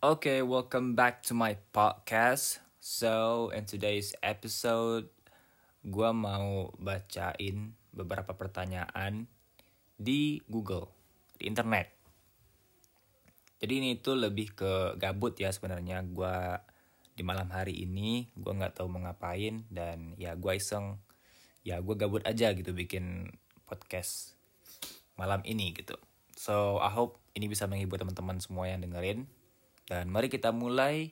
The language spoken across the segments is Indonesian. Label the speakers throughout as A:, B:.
A: Okay, welcome back to my podcast. So, in today's episode, gua mau bacain beberapa pertanyaan di Google, di internet. Jadi ini tuh lebih ke gabut ya sebenarnya. Gua di malam hari ini gua nggak tahu mau ngapain dan ya gua iseng, ya gua gabut aja gitu bikin podcast malam ini gitu. So, I hope ini bisa menghibur teman-teman semua yang dengerin. Dan mari kita mulai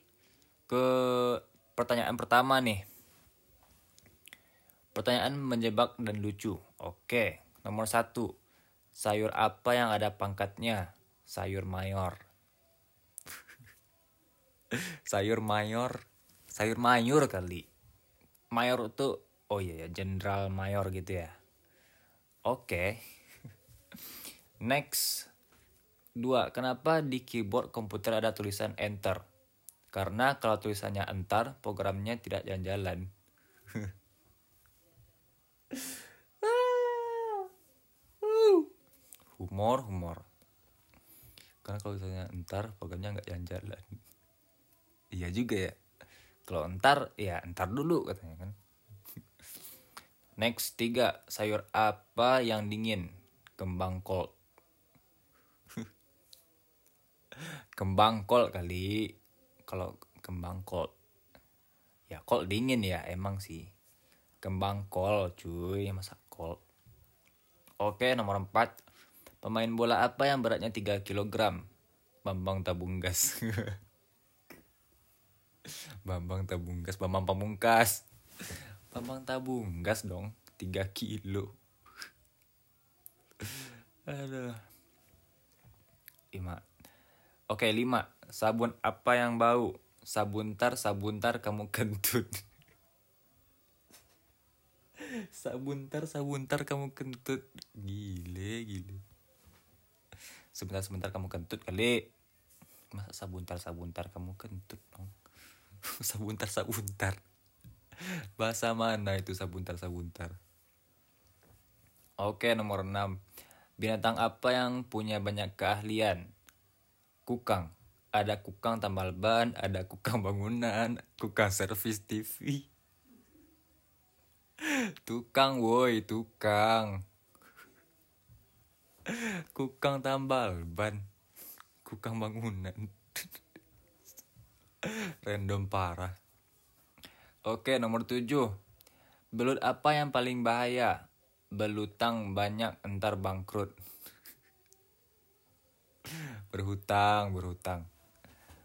A: ke pertanyaan pertama nih. Pertanyaan menjebak dan lucu. Oke, nomor satu. Sayur apa yang ada pangkatnya? Sayur mayor. sayur mayor. Sayur mayur kali. Mayor itu, oh iya ya, jenderal mayor gitu ya. Oke. Next. Dua, kenapa di keyboard komputer ada tulisan enter? Karena kalau tulisannya enter, programnya tidak jalan-jalan. humor, humor. Karena kalau tulisannya entar, programnya nggak jalan-jalan. iya juga ya. Kalau entar, ya entar dulu katanya kan. Next, tiga. Sayur apa yang dingin? Kembang kol. Kembang kol kali. Kalau kembang kol ya kol dingin ya emang sih. Kembang kol cuy masa kol oke nomor 4 pemain bola apa yang beratnya 3 kg Bambang Tabunggas. Bambang Tabunggas Bambang Pamungkas. Bambang Tabunggas dong 3 kilo. Aduh. Ima Oke, lima. Sabun apa yang bau? Sabuntar, sabuntar kamu kentut. sabuntar, sabuntar kamu kentut. Gile, gile. Sebentar, sebentar kamu kentut kali. Masa sabuntar, sabuntar kamu kentut dong. sabuntar, sabuntar. Bahasa mana itu sabuntar, sabuntar? Oke, nomor enam. Binatang apa yang punya banyak keahlian? Kukang. Ada kukang tambal ban, ada kukang bangunan, kukang servis TV. Tukang woi, tukang. Kukang tambal ban, kukang bangunan. Random parah. Oke, nomor tujuh. Belut apa yang paling bahaya? Belutang banyak entar bangkrut berhutang berhutang.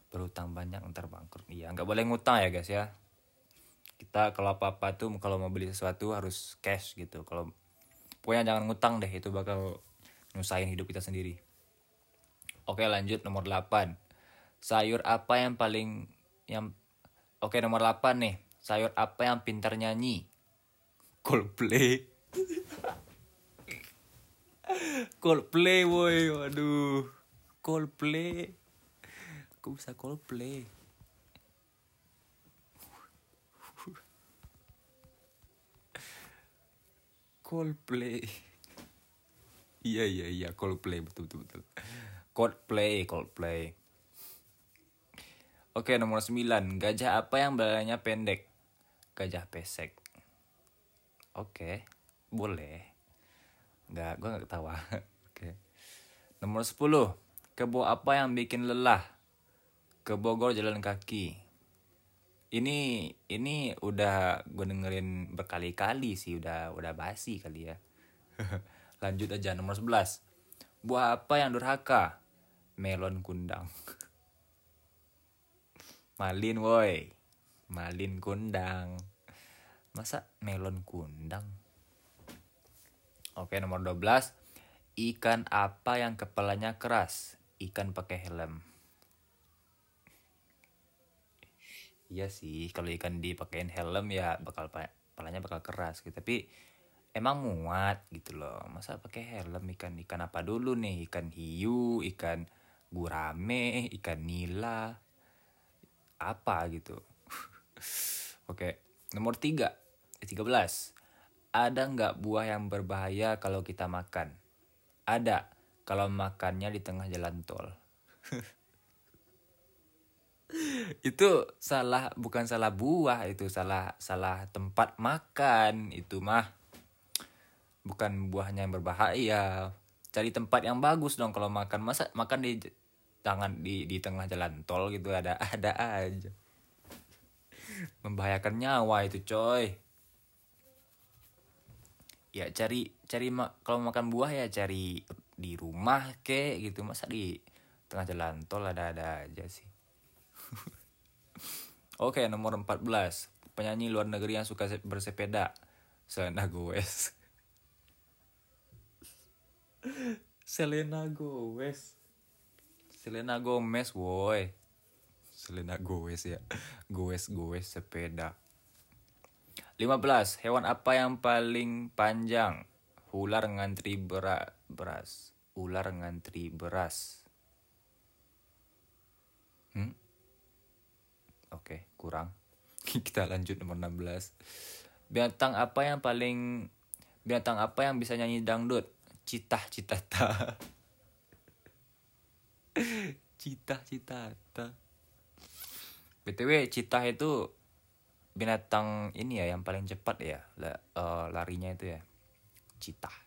A: Berhutang banyak ntar bangkrut. Iya nggak boleh ngutang ya guys ya. Kita kalau apa apa tuh kalau mau beli sesuatu harus cash gitu. Kalau pokoknya jangan ngutang deh itu bakal nyusahin hidup kita sendiri. Oke lanjut nomor 8 sayur apa yang paling yang oke nomor 8 nih. Sayur apa yang pintar nyanyi? Coldplay. Coldplay woi waduh Coldplay. Kok bisa Coldplay? Coldplay. Iya iya iya. Coldplay. Betul betul betul. Coldplay Coldplay. Oke nomor 9 Gajah apa yang belalainya pendek? Gajah pesek. Oke. Boleh. Enggak gue gak ketawa. Oke. Nomor 10 Kebo apa yang bikin lelah? Ke Bogor jalan kaki. Ini ini udah gue dengerin berkali-kali sih, udah udah basi kali ya. Lanjut aja nomor 11. Buah apa yang durhaka? Melon kundang. Malin woi. Malin kundang. Masa melon kundang? Oke, nomor 12. Ikan apa yang kepalanya keras? Ikan pakai helm. Iya sih, kalau ikan dipakein helm ya bakal palanya bakal keras gitu. Tapi emang muat gitu loh. Masa pakai helm ikan ikan apa dulu nih? Ikan hiu, ikan gurame, ikan nila, apa gitu. Oke, nomor tiga, tiga belas. Ada nggak buah yang berbahaya kalau kita makan? Ada kalau makannya di tengah jalan tol. itu salah bukan salah buah itu salah salah tempat makan itu mah. Bukan buahnya yang berbahaya. Cari tempat yang bagus dong kalau makan. Masa makan di tangan di di tengah jalan tol gitu ada ada aja. Membahayakan nyawa itu coy. Ya cari cari kalau makan buah ya cari di rumah kek gitu. Masa di tengah jalan tol ada-ada aja sih. Oke nomor 14 penyanyi luar negeri yang suka bersepeda. Selena Gomez. Selena Gomez. Selena Gomez woi. Selena Gomez ya. Gomez Gomez sepeda. 15 hewan apa yang paling panjang? Ular ngantri beras ular ngantri beras. Hmm? oke kurang. Kita lanjut nomor 16 binatang apa yang paling binatang apa yang bisa nyanyi dangdut? Citah citata citah citata btw citah itu binatang ini ya yang paling cepat ya uh, larinya itu ya. Citah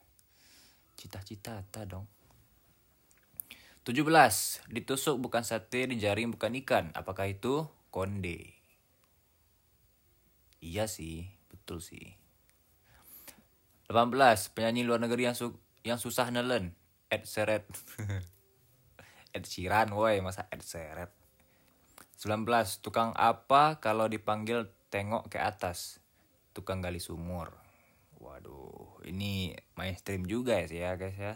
A: citah citata dong. 17 ditusuk bukan sate dijaring bukan ikan. Apakah itu? Konde. Iya sih betul sih. 18 penyanyi luar negeri yang su yang susah nelen. Ed Seret Ed Sheeran woi masa Ed Seret 19 tukang apa kalau dipanggil tengok ke atas? Tukang gali sumur waduh ini mainstream juga ya sih ya guys ya.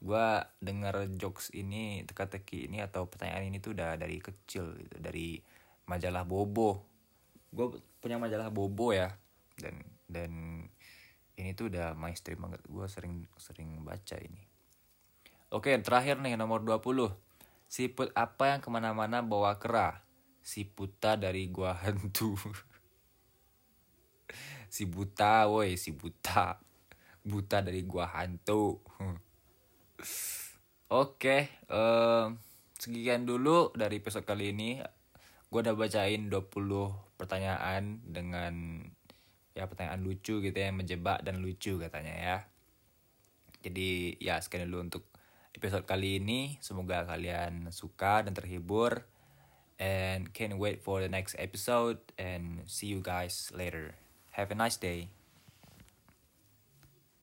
A: Gue denger jokes ini teka-teki ini atau pertanyaan ini tuh udah dari kecil gitu. Dari majalah Bobo. Gue punya majalah Bobo ya dan dan ini tuh udah mainstream banget. Gue sering sering baca ini. Oke terakhir nih nomor 20 siput apa yang ke mana-mana bawa kera? Si puta dari gua hantu si buta woi si buta. Buta dari gua hantu. Oke um, sekian dulu dari episode kali ini. Gue udah bacain 20 pertanyaan dengan ya pertanyaan lucu gitu ya menjebak dan lucu katanya ya. Jadi ya sekian dulu untuk episode kali ini. Semoga kalian suka dan terhibur. And can't wait for the next episode. And see you guys later have a nice day